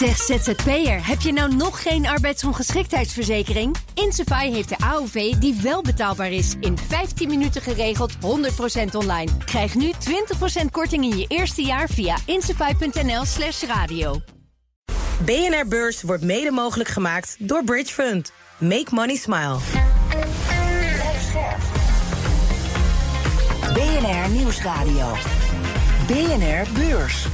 Zeg ZZP'er, heb je nou nog geen arbeidsongeschiktheidsverzekering? Insafai heeft de AOV die wel betaalbaar is. In 15 minuten geregeld, 100% online. Krijg nu 20% korting in je eerste jaar via insafai.nl slash radio. BNR Beurs wordt mede mogelijk gemaakt door Bridge Fund. Make money smile. BNR Nieuwsradio. BNR Beurs.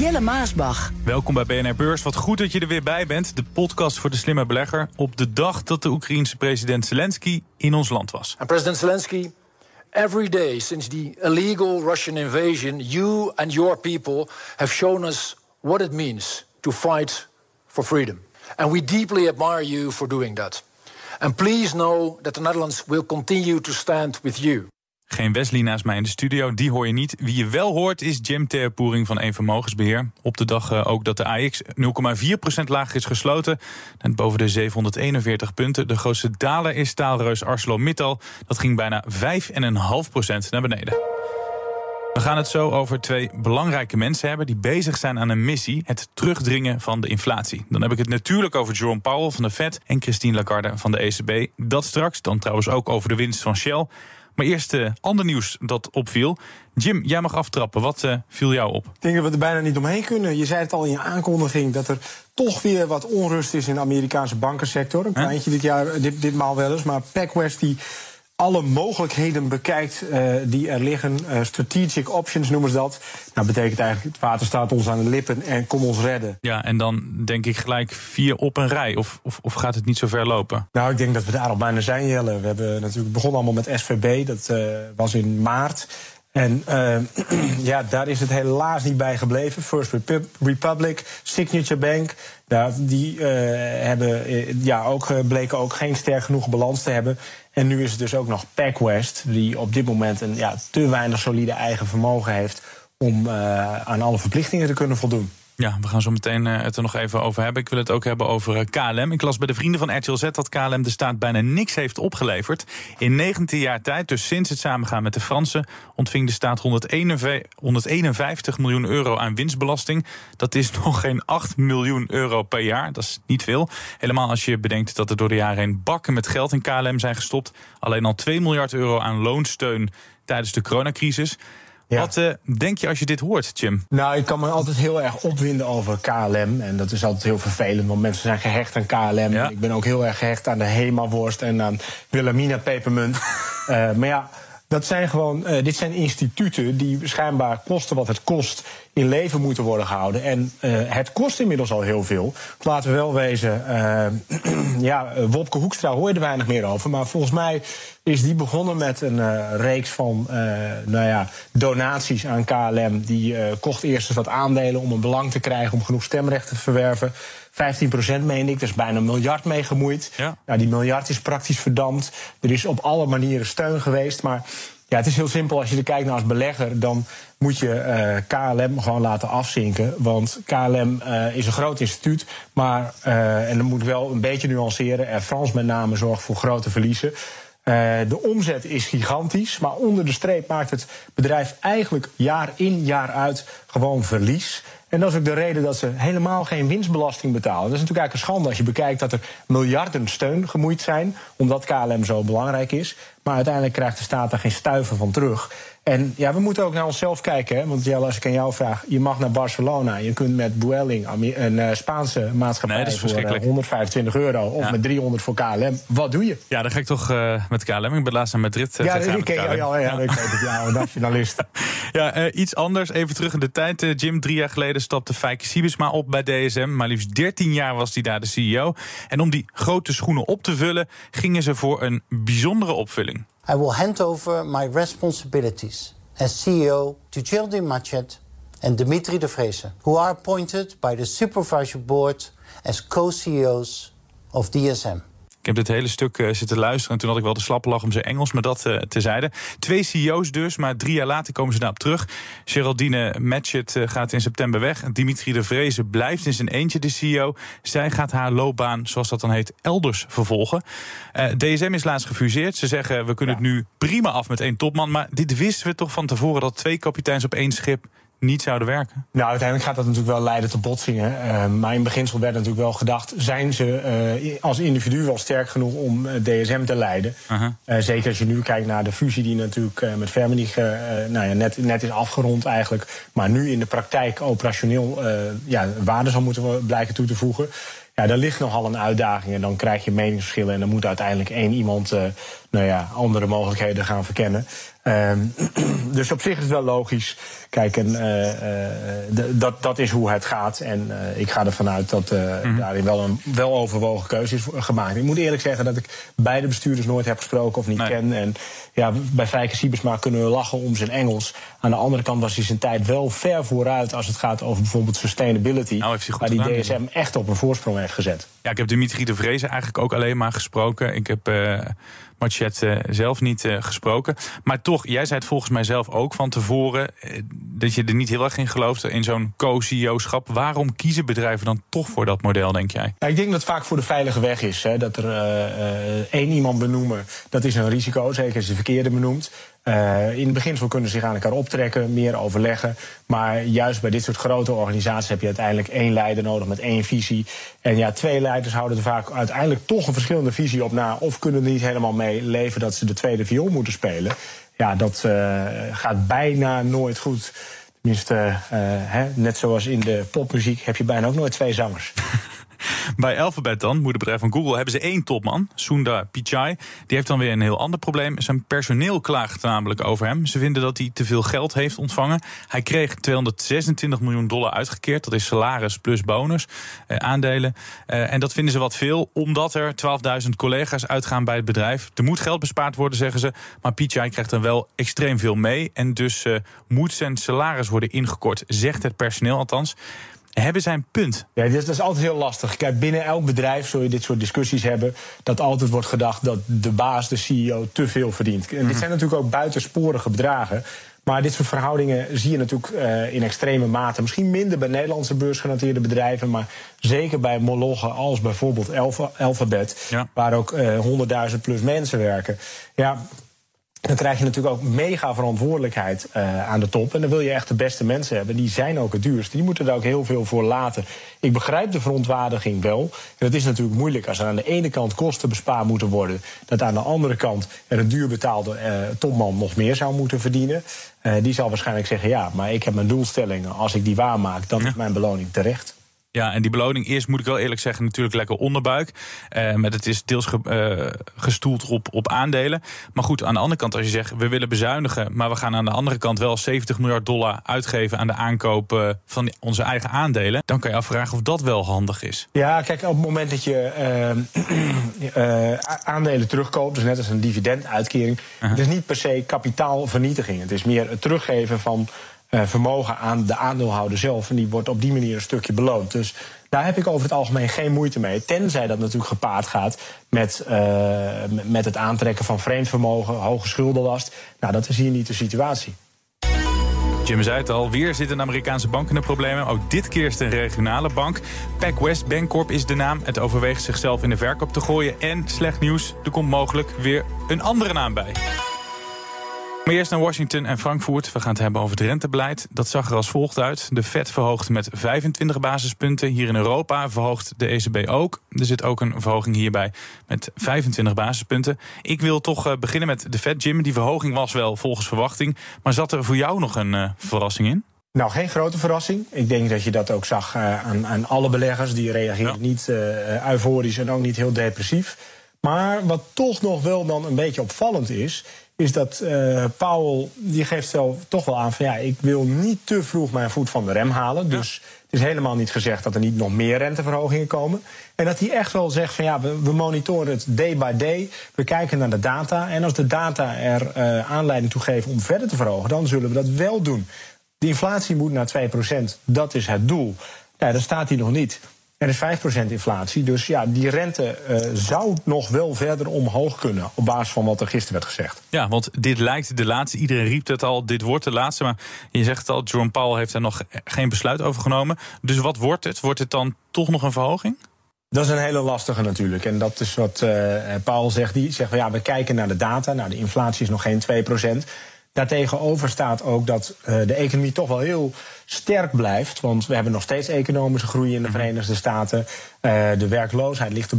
Jelle Maasbach. Welkom bij BNR Beurs. Wat goed dat je er weer bij bent. De podcast voor de slimme belegger. Op de dag dat de Oekraïense president Zelensky in ons land was. And President Zelensky, every day since the illegal Russian invasion, you and your people have shown us what it means to fight for freedom. And we deeply admire you for doing that. And please know that the Netherlands will continue to stand with you. Geen Wesley naast mij in de studio, die hoor je niet. Wie je wel hoort is Jim Terpoering van Een Vermogensbeheer. Op de dag eh, ook dat de AX 0,4% lager is gesloten. En boven de 741 punten. De grootste daler is staalreus ArcelorMittal. Dat ging bijna 5,5% naar beneden. We gaan het zo over twee belangrijke mensen hebben die bezig zijn aan een missie: het terugdringen van de inflatie. Dan heb ik het natuurlijk over Jerome Powell van de Fed en Christine Lagarde van de ECB. Dat straks, dan trouwens ook over de winst van Shell. Maar eerst uh, ander nieuws dat opviel. Jim, jij mag aftrappen. Wat uh, viel jou op? Ik denk dat we er bijna niet omheen kunnen. Je zei het al in je aankondiging dat er toch weer wat onrust is in de Amerikaanse bankensector. Een kleintje dit jaar, dit, ditmaal wel eens. Maar PacWest die alle mogelijkheden bekijkt uh, die er liggen. Uh, strategic options noemen ze dat. Nou, betekent eigenlijk het water staat ons aan de lippen en kom ons redden. Ja, en dan denk ik gelijk vier op een rij. Of, of, of gaat het niet zo ver lopen? Nou, ik denk dat we daar al bijna zijn, Jelle. We hebben natuurlijk begonnen allemaal met SVB. Dat uh, was in maart. En uh, ja, daar is het helaas niet bij gebleven. First Republic, Signature Bank. Die uh, hebben, ja, ook, bleken ook geen sterk genoeg balans te hebben. En nu is het dus ook nog PacWest, die op dit moment een ja, te weinig solide eigen vermogen heeft om aan alle verplichtingen te kunnen voldoen. Ja, we gaan zo meteen uh, het er nog even over hebben. Ik wil het ook hebben over uh, KLM. Ik las bij de vrienden van RTL Z dat KLM de staat bijna niks heeft opgeleverd. In 19 jaar tijd, dus sinds het samengaan met de Fransen, ontving de staat 151 miljoen euro aan winstbelasting. Dat is nog geen 8 miljoen euro per jaar. Dat is niet veel. Helemaal als je bedenkt dat er door de jaren heen bakken met geld in KLM zijn gestopt. Alleen al 2 miljard euro aan loonsteun tijdens de coronacrisis. Ja. Wat uh, denk je als je dit hoort, Jim? Nou, ik kan me altijd heel erg opwinden over KLM. En dat is altijd heel vervelend, want mensen zijn gehecht aan KLM. Ja. Ik ben ook heel erg gehecht aan de Hema-worst en aan Wilhelmina pepermunt. uh, maar ja, dat zijn gewoon, uh, dit zijn instituten die schijnbaar kosten wat het kost in leven moeten worden gehouden. En uh, het kost inmiddels al heel veel. Laten we wel wezen, uh, ja, Wopke Hoekstra hoor je er weinig meer over. Maar volgens mij is die begonnen met een uh, reeks van nou ja, donaties aan KLM. Die kocht eerst eens wat aandelen om een belang te krijgen om genoeg stemrechten te verwerven. 15% meen ik, dus bijna een miljard mee gemoeid. Ja. Nou, die miljard is praktisch verdampt. Er is op alle manieren steun geweest. Maar ja, het is heel simpel. Als je er kijkt naar als belegger, dan moet je uh, KLM gewoon laten afzinken. Want KLM uh, is een groot instituut. Maar, uh, en dan moet ik wel een beetje nuanceren. Air France met name zorgt voor grote verliezen. de omzet is gigantisch, maar onder de streep maakt het bedrijf eigenlijk jaar in jaar uit gewoon verlies. En dat is ook de reden dat ze helemaal geen winstbelasting betalen. Dat is natuurlijk eigenlijk een schande als je bekijkt dat er miljarden steun gemoeid zijn, omdat KLM zo belangrijk is. Maar uiteindelijk krijgt de staat daar geen stuiver van terug. En ja, we moeten ook naar onszelf kijken. Hè? Want Jelle, als ik aan jou vraag, je mag naar Barcelona. Je kunt met Vueling, een uh, Spaanse maatschappij, nee, voor uh, 125 euro. Of ja. met 300 voor KLM. Wat doe je? Ja, dan ga ik toch uh, met KLM. Ik ben laatst naar Madrid. ja, ik ken jou al. Ja, ik weet het. Ja, nationalist. ja, iets anders. Even terug in de tijd. Jim, drie jaar geleden stapte Fijke Siebesma op bij DSM. Maar liefst 13 jaar was hij daar de CEO. En om die grote schoenen op te vullen, gingen ze voor een bijzondere opvulling. I will hand over my responsibilities as CEO to Geraldine Machet and Dimitri de Vreese, who are appointed by the Supervisory Board as co-CEOs of DSM. Ik heb dit hele stuk uh, zitten luisteren en toen had ik wel de slappe lach om zijn Engels, maar dat uh, tezijde. Twee CEO's dus, maar drie jaar later komen ze daarop terug. Geraldine Matchett uh, gaat in september weg. Dimitri de Vreese blijft in zijn eentje de CEO. Zij gaat haar loopbaan, zoals dat dan heet, elders vervolgen. DSM is laatst gefuseerd. Ze zeggen, we kunnen ja. het nu prima af met één topman. Maar dit wisten we toch van tevoren dat twee kapiteins op één schip niet zouden werken? Nou, uiteindelijk gaat dat natuurlijk wel leiden tot botsingen. Uh, maar in beginsel werd natuurlijk wel gedacht... zijn ze uh, als individu wel sterk genoeg om uh, DSM te leiden? -huh. zeker als je nu kijkt naar de fusie die natuurlijk met Vermenig nou ja, net, net is afgerond eigenlijk... maar nu in de praktijk operationeel ja, waarde zal moeten blijken toe te voegen... Ja, daar ligt nogal een uitdaging en dan krijg je meningsverschillen... en dan moet uiteindelijk één iemand nou ja, andere mogelijkheden gaan verkennen. Um, dus op zich is het wel logisch. Kijk, en, uh, uh, dat, dat is hoe het gaat. En uh, ik ga ervan uit dat mm -hmm. daarin wel een wel overwogen keuze is gemaakt. Ik moet eerlijk zeggen dat ik beide bestuurders nooit heb gesproken of niet nee. ken. En ja, bij Fijke Siebesma kunnen we lachen om zijn Engels. Aan de andere kant was hij zijn tijd wel ver vooruit als het gaat over bijvoorbeeld sustainability. Nou, waar die DSM echt op een voorsprong heeft gezet. Ja, ik heb Dimitri de Vrezen eigenlijk ook alleen maar gesproken. Ik heb Marchet uh, zelf niet uh, gesproken. Maar toch, jij zei het volgens mij zelf ook van tevoren... Uh, dat je er niet heel erg in geloofde in zo'n co-CEO-schap. Waarom kiezen bedrijven dan toch voor dat model, denk jij? Ik denk dat het vaak voor de veilige weg is. Hè, dat er één iemand benoemen, dat is een risico. Zeker als je de verkeerde benoemt. Uh, in het beginsel kunnen ze zich aan elkaar optrekken, meer overleggen. Maar juist bij dit soort grote organisaties heb je uiteindelijk één leider nodig met één visie. En ja, twee leiders houden er vaak uiteindelijk toch een verschillende visie op na. Of kunnen er niet helemaal mee leven dat ze de tweede viool moeten spelen. Ja, dat uh, gaat bijna nooit goed. Tenminste, uh, hè, net zoals in de popmuziek heb je bijna ook nooit twee zangers. Bij Alphabet dan, moederbedrijf van Google, hebben ze één topman, Sundar Pichai. Die heeft dan weer een heel ander probleem. Zijn personeel klaagt namelijk over hem. Ze vinden dat hij te veel geld heeft ontvangen. Hij kreeg 226 miljoen dollar uitgekeerd. Dat is salaris plus bonus, eh, aandelen. Eh, en dat vinden ze wat veel, omdat er 12.000 collega's uitgaan bij het bedrijf. Er moet geld bespaard worden, zeggen ze. Maar Pichai krijgt er wel extreem veel mee. En dus eh, moet zijn salaris worden ingekort, zegt het personeel althans hebben zijn punt. Ja, dat is altijd heel lastig. Kijk, binnen elk bedrijf zul je dit soort discussies hebben. Dat altijd wordt gedacht dat de baas, de CEO, te veel verdient. En dit mhm. zijn natuurlijk ook buitensporige bedragen. Maar dit soort verhoudingen zie je natuurlijk uh, in extreme mate. Misschien minder bij Nederlandse beursgenoteerde bedrijven. Maar zeker bij molochen als bijvoorbeeld Alphabet. Ja. Waar ook uh, 100.000 plus mensen werken. Ja, dan krijg je natuurlijk ook mega verantwoordelijkheid uh, aan de top. En dan wil je echt de beste mensen hebben. Die zijn ook het duurste. Die moeten er ook heel veel voor laten. Ik begrijp de verontwaardiging wel. En dat is natuurlijk moeilijk als er aan de ene kant kosten bespaard moeten worden. Dat aan de andere kant er een duur betaalde uh, topman nog meer zou moeten verdienen. Uh, die zal waarschijnlijk zeggen: ja, maar ik heb mijn doelstellingen. Als ik die waarmaak, dan is mijn beloning terecht. Ja, en die beloning is, moet ik wel eerlijk zeggen, natuurlijk lekker onderbuik. Maar het is deels ge, uh, gestoeld op, op aandelen. Maar goed, aan de andere kant, als je zegt we willen bezuinigen, maar we gaan aan de andere kant wel 70 miljard dollar uitgeven aan de aankoop uh, van onze eigen aandelen, dan kan je afvragen of dat wel handig is. Ja, kijk, op het moment dat je aandelen terugkoopt, dus net als een dividenduitkering, -huh. het is niet per se kapitaalvernietiging. Het is meer het teruggeven van uh, vermogen aan de aandeelhouder zelf. En die wordt op die manier een stukje beloond. Dus daar heb ik over het algemeen geen moeite mee. Tenzij dat natuurlijk gepaard gaat met, uh, met het aantrekken van vreemd vermogen, hoge schuldenlast. Nou, dat is hier niet de situatie. Jim zei het al, weer zitten Amerikaanse banken in problemen. Ook dit keer is het een regionale bank. PacWest Bancorp is de naam. Het overweegt zichzelf in de verkoop te gooien. En slecht nieuws, er komt mogelijk weer een andere naam bij. Maar eerst naar Washington en Frankfurt. We gaan het hebben over het rentebeleid. Dat zag er als volgt uit. De Fed verhoogt met 25 basispunten. Hier in Europa verhoogt de ECB ook. Er zit ook een verhoging hierbij met 25 basispunten. Ik wil toch uh, beginnen met de Fed, Jim. Die verhoging was wel volgens verwachting. Maar zat er voor jou nog een uh, verrassing in? Nou, geen grote verrassing. Ik denk dat je dat ook zag uh, aan, aan, alle beleggers. Die reageerden ja. niet euforisch en ook niet heel depressief. Maar wat toch nog wel dan een beetje opvallend is is dat uh, Powell, die geeft zelf toch wel aan van ja, ik wil niet te vroeg mijn voet van de rem halen. Dus het is helemaal niet gezegd dat er niet nog meer renteverhogingen komen. En dat hij echt wel zegt van ja, we, we monitoren het day by day. We kijken naar de data. En als de data er uh, aanleiding toe geven om verder te verhogen, dan zullen we dat wel doen. De inflatie moet naar 2%. Dat is het doel. Ja, daar staat hij nog niet. Er is 5% inflatie, dus ja, die rente uh, zou nog wel verder omhoog kunnen... op basis van wat er gisteren werd gezegd. Ja, want dit lijkt de laatste. Iedereen riep het al, dit wordt de laatste. Maar je zegt het al, Jerome Powell heeft er nog geen besluit over genomen. Dus wat wordt het? Wordt het dan toch nog een verhoging? Dat is een hele lastige natuurlijk. En dat is wat uh, Paul zegt. Die zegt, ja, we kijken naar de data. Nou, de inflatie is nog geen 2%. Daartegenover staat ook dat uh, de economie toch wel heel sterk blijft. Want we hebben nog steeds economische groei in de Verenigde Staten. Uh, de werkloosheid ligt op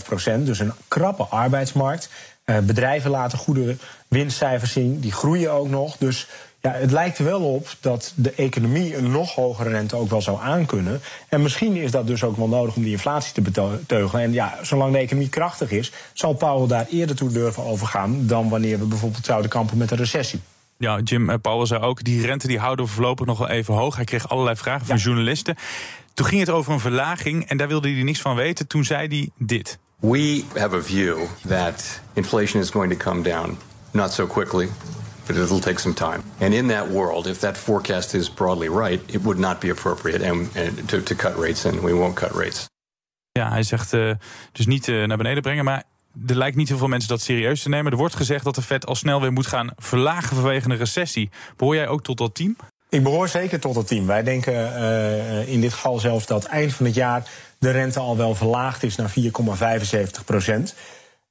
3,5 procent, dus een krappe arbeidsmarkt. Uh, bedrijven laten goede winstcijfers zien, die groeien ook nog. Dus ja, het lijkt er wel op dat de economie een nog hogere rente ook wel zou aankunnen. En misschien is dat dus ook wel nodig om die inflatie te beteugelen. En ja, zolang de economie krachtig is, zal Powell daar eerder toe durven overgaan dan wanneer we bijvoorbeeld zouden kampen met een recessie. Ja, Jim eh, Powell zei ook, die rente die houden we voorlopig nog wel even hoog. Hij kreeg allerlei vragen van journalisten. Toen ging het over een verlaging en daar wilde hij niets van weten. Toen zei hij dit. We have a view that inflation is going to come down not so quickly but it'll take some time. And in that world, if that forecast is broadly right, it would not be appropriate and, and to, to cut rates, and we won't cut rates. Ja, hij zegt uh, dus niet uh, naar beneden brengen, maar er lijkt niet heel veel mensen dat serieus te nemen. Er wordt gezegd dat de Fed al snel weer moet gaan verlagen vanwege een recessie. Behoor jij ook tot dat team? Ik behoor zeker tot dat team. Wij denken uh, in dit geval zelfs dat eind van het jaar de rente al wel verlaagd is naar 4,75 procent.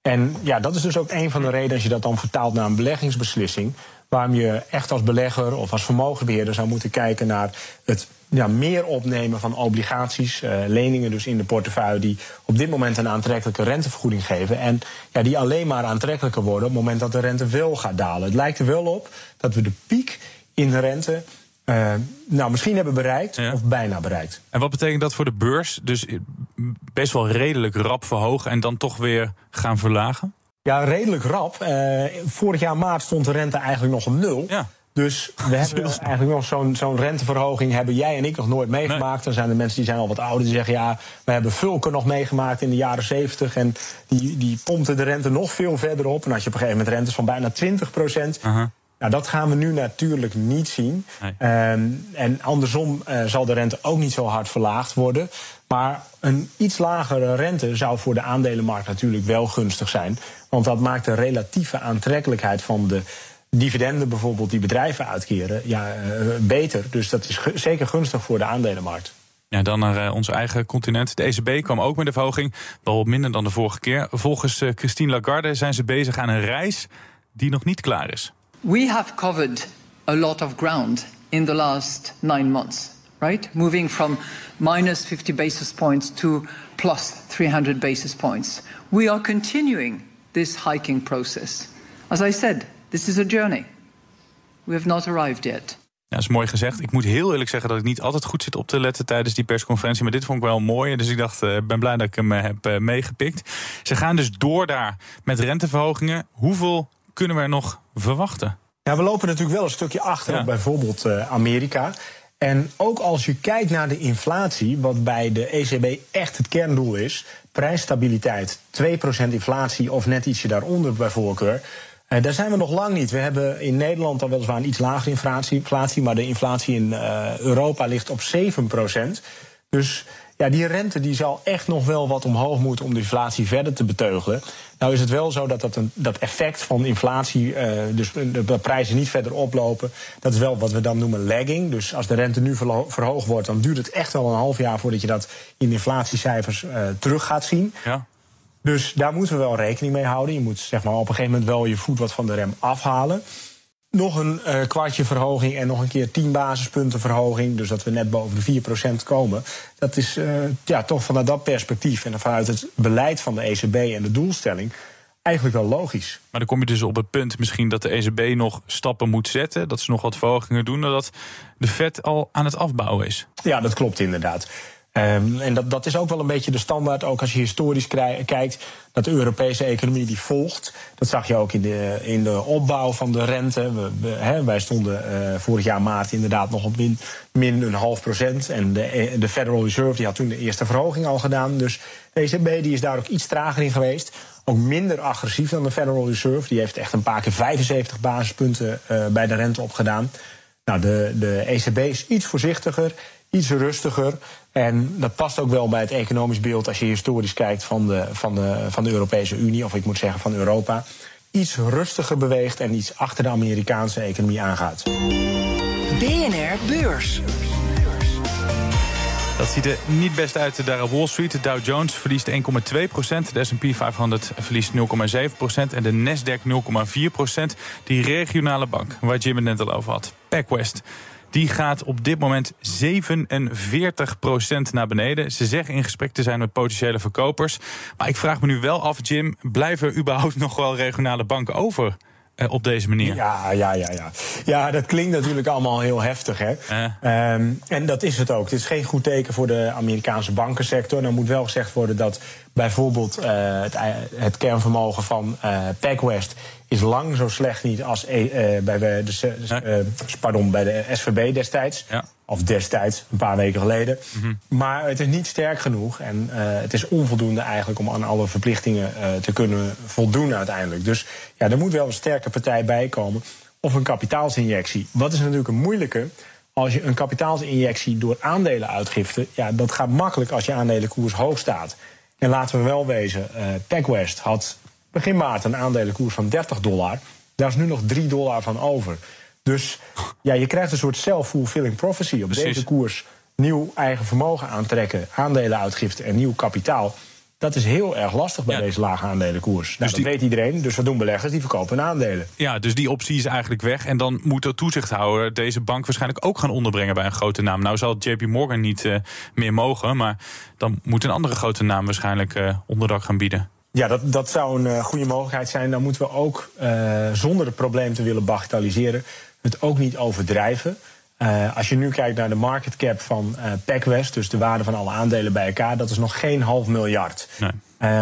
En ja, dat is dus ook een van de redenen, als je dat dan vertaalt naar een beleggingsbeslissing, waarom je echt als belegger of als vermogensbeheerder zou moeten kijken naar het ja, meer opnemen van obligaties, uh, leningen dus in de portefeuille, die op dit moment een aantrekkelijke rentevergoeding geven. En ja, die alleen maar aantrekkelijker worden op het moment dat de rente wel gaat dalen. Het lijkt er wel op dat we de piek in de rente uh, nou, misschien hebben bereikt of bijna bereikt. En wat betekent dat voor de beurs? Dus best wel redelijk rap verhogen en dan toch weer gaan verlagen? Ja, redelijk rap. Uh, vorig jaar maart stond de rente eigenlijk nog op nul. Ja. Dus we hebben eigenlijk nog zo'n zo'n renteverhoging hebben jij en ik nog nooit meegemaakt. Nee. Dan zijn er mensen die zijn al wat ouder die zeggen... ja, we hebben Vulken nog meegemaakt in de jaren 70... en die, die pompten de rente nog veel verder op. En als je op een gegeven moment rentes van bijna 20 procent... Uh -huh. Nou, dat gaan we nu natuurlijk niet zien. Nee. Um, en andersom uh, zal de rente ook niet zo hard verlaagd worden. Maar een iets lagere rente zou voor de aandelenmarkt natuurlijk wel gunstig zijn. Want dat maakt de relatieve aantrekkelijkheid van de dividenden bijvoorbeeld die bedrijven uitkeren ja, uh, beter. Dus dat is zeker gunstig voor de aandelenmarkt. Ja, dan naar uh, ons eigen continent. De ECB kwam ook met de verhoging, wel minder dan de vorige keer. Volgens Christine Lagarde zijn ze bezig aan een reis die nog niet klaar is. We have covered a lot of ground in the last nine months, right? Moving from minus 50 basis points to plus 300 basis points. We are continuing this hiking process. As I said, this is a journey. We have not arrived yet. Ja, dat is mooi gezegd. Ik moet heel eerlijk zeggen dat ik niet altijd goed zit op te letten tijdens die persconferentie. Maar dit vond ik wel mooi. Dus ik dacht, ik uh, ben blij dat ik hem uh, heb uh, meegepikt. Ze gaan dus door daar met renteverhogingen. Hoeveel kunnen we er nog verwachten? Ja, we lopen natuurlijk wel een stukje achter op bijvoorbeeld uh, Amerika. En ook als je kijkt naar de inflatie, wat bij de ECB echt het kerndoel is, prijsstabiliteit, 2% inflatie of net ietsje daaronder bij voorkeur. Uh, daar zijn we nog lang niet. We hebben in Nederland al weliswaar een iets lagere inflatie, inflatie maar de inflatie in uh, Europa ligt op 7%. Dus ja, die rente die zal echt nog wel wat omhoog moeten om de inflatie verder te beteugelen. Nou is het wel zo dat dat, een, dat effect van inflatie, uh, dus de prijzen niet verder oplopen, dat is wel wat we dan noemen lagging. Dus als de rente nu verhoogd wordt, dan duurt het echt wel een half jaar voordat je dat in inflatiecijfers uh, terug gaat zien. Ja. Dus daar moeten we wel rekening mee houden. Je moet zeg maar, op een gegeven moment wel je voet wat van de rem afhalen nog een uh, kwartje verhoging en nog een keer 10 basispunten verhoging. Dus dat we net boven de 4% komen. Dat is uh, ja, toch vanuit dat perspectief en vanuit het beleid van de ECB en de doelstelling eigenlijk wel logisch. Maar dan kom je dus op het punt misschien dat de ECB nog stappen moet zetten. Dat ze nog wat verhogingen doen. Nadat de Fed al aan het afbouwen is. Ja, dat klopt inderdaad. Um, en dat, dat is ook wel een beetje de standaard, ook als je historisch kijkt, dat de Europese economie die volgt. Dat zag je ook in de, in de opbouw van de rente. We, we, wij stonden uh, vorig jaar maart inderdaad nog op min, min een half procent. En de, de Federal Reserve die had toen de eerste verhoging al gedaan. Dus de ECB die is daar ook iets trager in geweest. Ook minder agressief dan de Federal Reserve. Die heeft echt een paar keer 75 basispunten uh, bij de rente opgedaan. Nou, de, de ECB is iets voorzichtiger, iets rustiger. En dat past ook wel bij het economisch beeld als je historisch kijkt van de, van de, van de Europese Unie, of ik moet zeggen van Europa. Iets rustiger beweegt en iets achter de Amerikaanse economie aangaat. BNR Beurs. Dat ziet er niet best uit daar op Wall Street. De Dow Jones verliest 1,2% De S&P 500 verliest 0,7% En de Nasdaq 0,4% Die regionale bank, waar Jim het net al over had, PacWest... Die gaat op dit moment 47% naar beneden. Ze zeggen in gesprek te zijn met potentiële verkopers. Maar ik vraag me nu wel af, Jim, blijven er überhaupt nog wel regionale banken over? Eh, op deze manier. Ja, ja, ja, ja. Ja, dat klinkt natuurlijk allemaal heel heftig. Hè? Ehm, en dat is het ook. Het is geen goed teken voor de Amerikaanse bankensector. Dan moet wel gezegd worden dat bijvoorbeeld uh, het, het, kernvermogen van uh, PacWest is lang zo slecht niet als bij, de, pardon, bij de SVB destijds. Ja. Of destijds, een paar weken geleden. Mhm. Maar het is niet sterk genoeg. En uh, het is onvoldoende eigenlijk om aan alle verplichtingen uh, te kunnen voldoen uiteindelijk. Dus ja, er moet wel een sterke partij bij komen. Of een kapitaalsinjectie. Wat is natuurlijk een moeilijke. Als je een kapitaalsinjectie door aandelenuitgifte. Ja, dat gaat makkelijk als je aandelenkoers hoog staat. En laten we wel wezen, uh, PacWest had begin maart een aandelenkoers van 30 dollar. Daar is nu nog 3 dollar van over. Dus ja, je krijgt een soort self-fulfilling prophecy. Op deze koers nieuw eigen vermogen aantrekken, aandelenuitgifte en nieuw kapitaal. Dat is heel erg lastig bij deze lage aandelenkoers. Nou, dus dat weet iedereen, dus wat doen beleggers? Die verkopen aandelen. Ja, dus die optie is eigenlijk weg. En dan moet de toezichthouder deze bank waarschijnlijk ook gaan onderbrengen bij een grote naam. Nou zal JP Morgan niet uh, meer mogen, maar dan moet een andere grote naam waarschijnlijk uh, onderdak gaan bieden. Ja, dat, dat zou een uh, goede mogelijkheid zijn. Dan moeten we ook, zonder het probleem te willen bagatelliseren, het ook niet overdrijven. Uh, als je nu kijkt naar de market cap van uh, PacWest, dus de waarde van alle aandelen bij elkaar, dat is nog geen half miljard. Nee.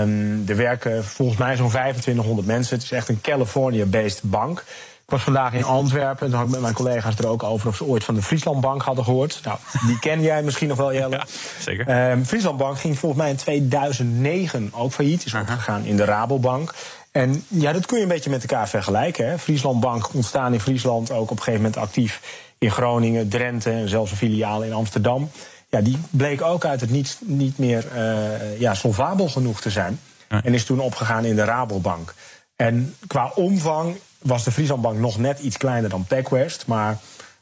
Um, er werken volgens mij zo'n 2500 mensen. Het is echt een California-based bank. Ik was vandaag in Antwerpen en toen had ik met mijn collega's er ook over of ze ooit van de Frieslandbank hadden gehoord. Nou, die ken jij misschien nog wel, Jelle. Ja, zeker. Um, Frieslandbank ging volgens mij in 2009 ook failliet. Is opgegaan in de Rabobank. En ja, dat kun je een beetje met elkaar vergelijken. Hè. Frieslandbank ontstaan in Friesland, ook op een gegeven moment actief in Groningen, Drenthe en zelfs een filiaal in Amsterdam. Ja, die bleek ook uit het niet, niet meer uh, ja, solvabel genoeg te zijn. En is toen opgegaan in de Rabobank. En qua omvang was de Frieslandbank nog net iets kleiner dan PacWest. Maar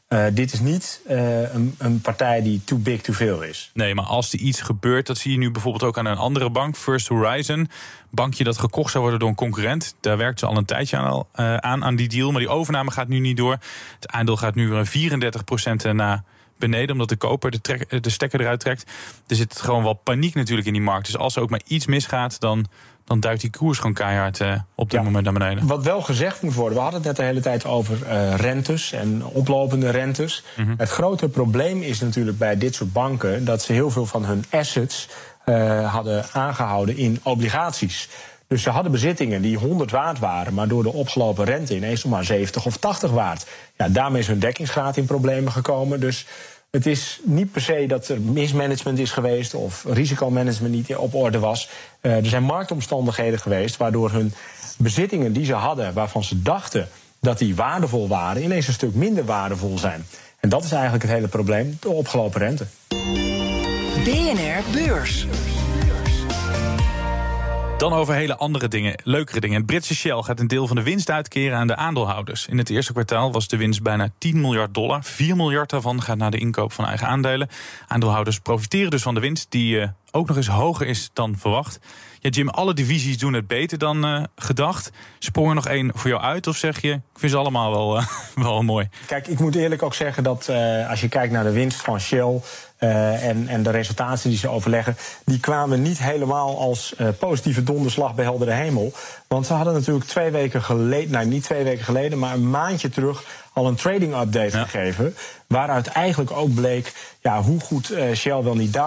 uh, dit is niet uh, een, een, partij die too big to fail is. Nee, maar als er iets gebeurt, dat zie je nu bijvoorbeeld ook aan een andere bank, First Horizon. Bankje dat gekocht zou worden door een concurrent. Daar werkt ze al een tijdje aan, uh, aan, aan die deal. Maar die overname gaat nu niet door. Het aandeel gaat nu weer 34% naar beneden, omdat de koper de, trek, de stekker eruit trekt. Er zit gewoon wel paniek natuurlijk in die markt. Dus als er ook maar iets misgaat, dan dan duikt die koers gewoon keihard uh, op dit moment naar beneden. Wat wel gezegd moet worden, we hadden het net de hele tijd over uh, rentes en oplopende rentes. Mm -hmm. Het grote probleem is natuurlijk bij dit soort banken dat ze heel veel van hun assets uh, hadden aangehouden in obligaties. Dus ze hadden bezittingen die 100 waard waren, maar door de opgelopen rente ineens nog maar 70 of 80 waard. Ja, daarmee is hun dekkingsgraad in problemen gekomen. Dus het is niet per se dat er mismanagement is geweest of risicomanagement niet op orde was. Uh, er zijn marktomstandigheden geweest waardoor hun bezittingen die ze hadden, waarvan ze dachten dat die waardevol waren, ineens een stuk minder waardevol zijn. En dat is eigenlijk het hele probleem, de opgelopen rente. BNR Beurs. Dan over hele andere dingen, leukere dingen. Het Britse Shell gaat een deel van de winst uitkeren aan de aandeelhouders. In het eerste kwartaal was de winst bijna 10 miljard dollar. 4 miljard daarvan gaat naar de inkoop van eigen aandelen. Aandeelhouders profiteren dus van de winst, die uh, ook nog eens hoger is dan verwacht. Ja, Jim, alle divisies doen het beter dan uh, gedacht. Sprong er nog één voor jou uit of zeg je, ik vind ze allemaal wel, uh, wel mooi? Kijk, ik moet eerlijk ook zeggen dat als je kijkt naar de winst van Shell... En, en de resultaten die ze overleggen, die kwamen niet helemaal als positieve donderslag bij heldere hemel. Want ze hadden natuurlijk twee weken geleden, nou niet twee weken geleden, maar een maandje terug al een trading update ja. gegeven. Waaruit eigenlijk ook bleek ja, hoe goed uh, Shell wel niet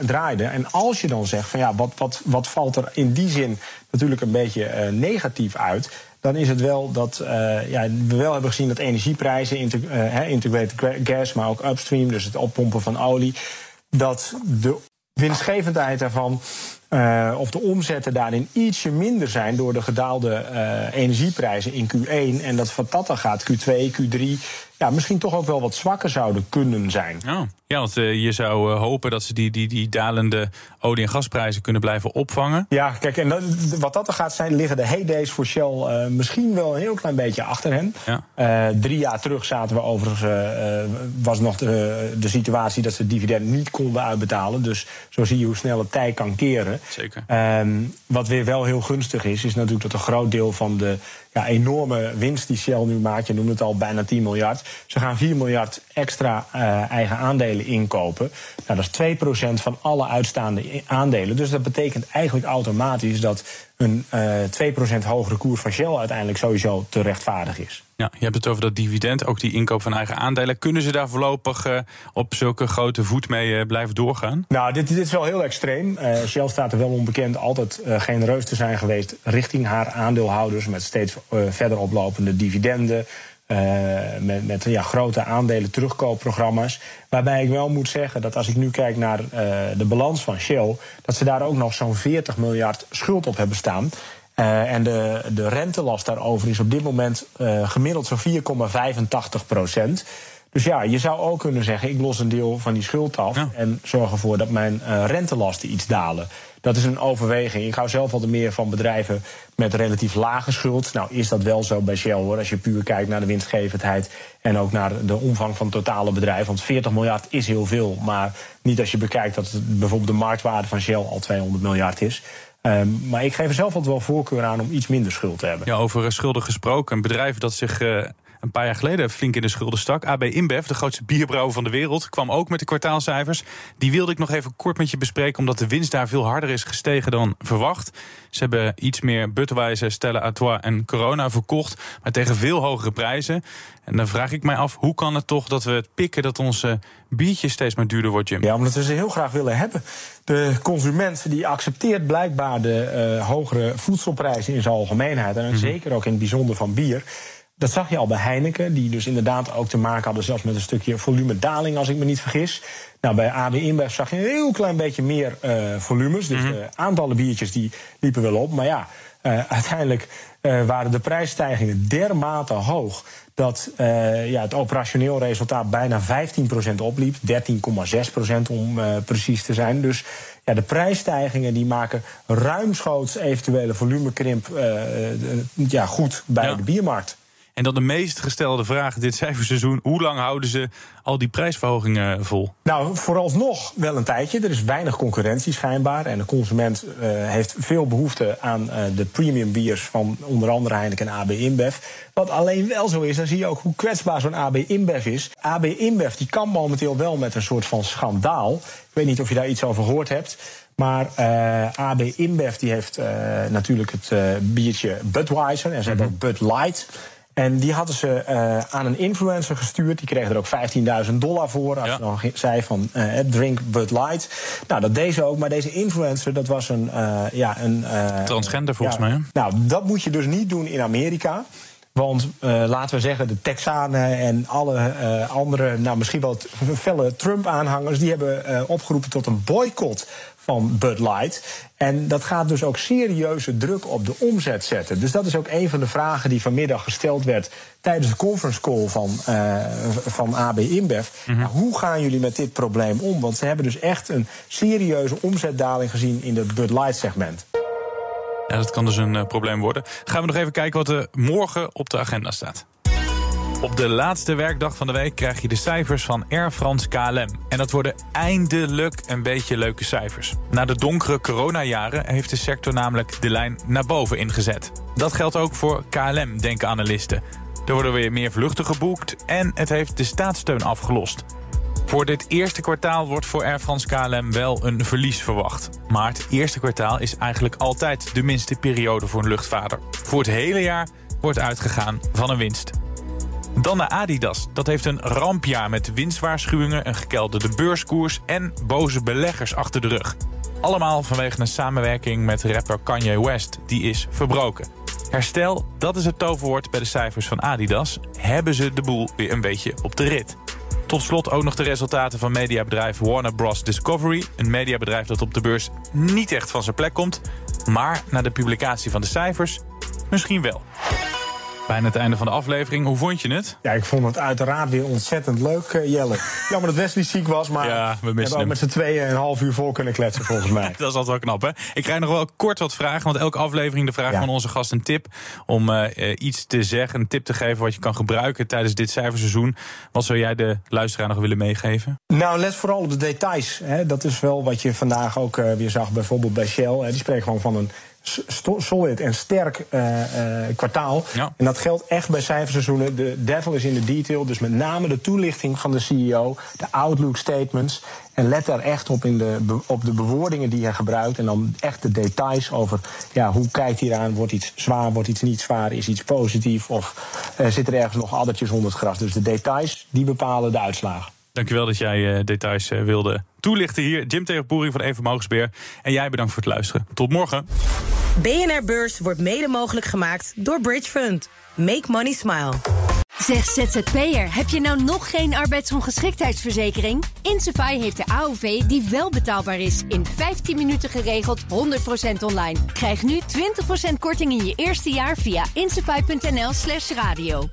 draaide. En als je dan zegt van ja, wat, wat, wat valt er in die zin natuurlijk een beetje negatief uit dan is het wel dat uh, ja, we wel hebben gezien dat energieprijzen, integ integrated gas, maar ook upstream, dus het oppompen van olie, dat de winstgevendheid daarvan Uh, of de omzetten daarin ietsje minder zijn door de gedaalde uh, energieprijzen in Q1. En dat van dat dan gaat Q2, Q3 ja, misschien toch ook wel wat zwakker zouden kunnen zijn. Ja, ja want uh, je zou hopen dat ze die, die, die dalende olie- en gasprijzen kunnen blijven opvangen. Ja, kijk, en dat, wat dat er gaat zijn, liggen de heydays voor Shell misschien wel een heel klein beetje achter hen. Ja. drie jaar terug zaten we overigens, was nog de, de situatie dat ze dividend niet konden uitbetalen. Dus zo zie je hoe snel het tij kan keren. Zeker. Um, wat weer wel heel gunstig is, is natuurlijk dat een groot deel van de ja, enorme winst die Shell nu maakt. Je noemt het al bijna 10 miljard. Ze gaan 4 miljard extra uh, eigen aandelen inkopen. Nou, dat is 2% van alle uitstaande aandelen. Dus dat betekent eigenlijk automatisch dat een uh, 2% hogere koers van Shell uiteindelijk sowieso te rechtvaardig is. Ja, je hebt het over dat dividend, ook die inkoop van eigen aandelen. Kunnen ze daar voorlopig uh, op zulke grote voet mee uh, blijven doorgaan? Nou, dit, dit is wel heel extreem. Shell staat er wel onbekend altijd genereus te zijn geweest richting haar aandeelhouders met steeds verder oplopende dividenden. met met ja, grote aandelen terugkoopprogramma's. Waarbij ik wel moet zeggen dat als ik nu kijk naar de balans van Shell, dat ze daar ook nog zo'n 40 miljard schuld op hebben staan. Uh, en de, de rentelast daarover is op dit moment gemiddeld zo'n 4,85 procent. Dus ja, je zou ook kunnen zeggen: ik los een deel van die schuld af ja. en zorg ervoor dat mijn rentelasten iets dalen. Dat is een overweging. Ik hou zelf altijd meer van bedrijven met relatief lage schuld. Nou, is dat wel zo bij Shell hoor. Als je puur kijkt naar de winstgevendheid en ook naar de omvang van het totale bedrijf. Want 40 miljard is heel veel. Maar niet als je bekijkt dat bijvoorbeeld de marktwaarde van Shell al 200 miljard is. Um, maar ik geef er zelf altijd wel voorkeur aan om iets minder schuld te hebben. Ja, over schulden gesproken. Een bedrijf dat zich uh, een paar jaar geleden flink in de schulden stak. AB InBev, de grootste bierbrouwer van de wereld, kwam ook met de kwartaalcijfers. Die wilde ik nog even kort met je bespreken, omdat de winst daar veel harder is gestegen dan verwacht. Ze hebben iets meer Budweiser, Stella Artois en Corona verkocht, maar tegen veel hogere prijzen. En dan vraag ik mij af, hoe kan het toch dat we het pikken dat onze biertje steeds maar duurder wordt, Jim? Ja, omdat we ze heel graag willen hebben. De consument die accepteert blijkbaar de uh, hogere voedselprijzen in zijn algemeenheid. En mm -hmm. zeker ook in het bijzonder van bier. Dat zag je al bij Heineken, die dus inderdaad ook te maken hadden zelfs met een stukje volumedaling, als ik me niet vergis. Nou, bij AB InBev zag je een heel klein beetje meer uh, volumes. Dus mm -hmm. de aantallen biertjes die liepen wel op. Maar ja, uh, uiteindelijk uh, waren de prijsstijgingen dermate hoog dat uh, ja, het operationeel resultaat bijna 15% opliep. 13,6% om uh, precies te zijn. Dus ja, de prijsstijgingen die maken ruimschoots eventuele volumekrimp uh, ja, goed bij ja. de biermarkt. En dan de meest gestelde vraag dit cijferseizoen: hoe lang houden ze al die prijsverhogingen vol? Nou, vooralsnog wel een tijdje. Er is weinig concurrentie schijnbaar. En de consument uh, heeft veel behoefte aan uh, de premium biers van onder andere Heineken en AB InBev. Wat alleen wel zo is, dan zie je ook hoe kwetsbaar zo'n AB InBev is. AB InBev die kan momenteel wel met een soort van schandaal. Ik weet niet of je daar iets over gehoord hebt. Maar uh, AB InBev die heeft natuurlijk het biertje Budweiser. En ze mm -hmm. hebben ook Bud Light. En die hadden ze uh, aan een influencer gestuurd. Die kreeg er ook 15.000 dollar voor. Als ja. ze dan zei van uh, drink Bud Light. Nou, dat deed ze ook. Maar deze influencer, dat was een... Uh, ja, een Transgender volgens ja, mij. Nou, dat moet je dus niet doen in Amerika. Want uh, laten we zeggen, de Texanen en alle uh, andere, nou misschien wel felle Trump-aanhangers, die hebben uh, opgeroepen tot een boycott van Bud Light. En dat gaat dus ook serieuze druk op de omzet zetten. Dus dat is ook een van de vragen die vanmiddag gesteld werd tijdens de conference call van, uh, van AB InBev. Mm -hmm. nou, hoe gaan jullie met dit probleem om? Want ze hebben dus echt een serieuze omzetdaling gezien in het Bud Light segment. Ja, dat kan dus een uh, probleem worden. Gaan we nog even kijken wat er morgen op de agenda staat. Op de laatste werkdag van de week krijg je de cijfers van Air France KLM. En dat worden eindelijk een beetje leuke cijfers. Na de donkere coronajaren heeft de sector namelijk de lijn naar boven ingezet. Dat geldt ook voor KLM, denken analisten. Er worden weer meer vluchten geboekt en het heeft de staatssteun afgelost. Voor dit eerste kwartaal wordt voor Air France KLM wel een verlies verwacht. Maar het eerste kwartaal is eigenlijk altijd de minste periode voor een luchtvaarder. Voor het hele jaar wordt uitgegaan van een winst. Dan naar Adidas. Dat heeft een rampjaar met winstwaarschuwingen, een gekelderde beurskoers en boze beleggers achter de rug. Allemaal vanwege een samenwerking met rapper Kanye West. Die is verbroken. Herstel, dat is het toverwoord bij de cijfers van Adidas. Hebben ze de boel weer een beetje op de rit. Tot slot ook nog de resultaten van mediabedrijf Warner Bros. Discovery. Een mediabedrijf dat op de beurs niet echt van zijn plek komt. Maar na de publicatie van de cijfers misschien wel. Bijna het einde van de aflevering. Hoe vond je het? Ja, ik vond het uiteraard weer ontzettend leuk, uh, Jelle. Jammer dat Wesley ziek was, maar ja, we hebben ook met z'n tweeën een half uur vol kunnen kletsen, volgens mij. dat is altijd wel knap, hè? Ik krijg nog wel kort wat vragen, want elke aflevering de vraag van onze gast een tip om uh, iets te zeggen, een tip te geven wat je kan gebruiken tijdens dit cijferseizoen. Wat zou jij de luisteraar nog willen meegeven? Nou, let vooral op de details. Hè. Dat is wel wat je vandaag ook uh, weer zag, bijvoorbeeld bij Shell. Hè. Die spreken gewoon van een solid en sterk uh, uh, kwartaal. Ja. En dat geldt echt bij cijferseizoenen. De devil is in de detail. Dus met name de toelichting van de CEO, de outlook statements. En let daar echt op, in de, op de bewoordingen die hij gebruikt. En dan echt de details over ja, hoe kijkt hij eraan. Wordt iets zwaar, wordt iets niet zwaar, is iets positief? Of uh, zit er ergens nog addertjes onder het gras? Dus de details, die bepalen de uitslagen. Dankjewel dat jij details wilde toelichten hier. Jim Tegenpoering van Even Mogensbeer. En jij bedankt voor het luisteren. Tot morgen. BNR Beurs wordt mede mogelijk gemaakt door Bridge Fund. Make money smile. Zeg ZZP'er, heb je nou nog geen arbeidsongeschiktheidsverzekering? Insafai heeft de AOV die wel betaalbaar is. In 15 minuten geregeld, 100% online. Krijg nu 20% korting in je eerste jaar via insafai.nl slash radio.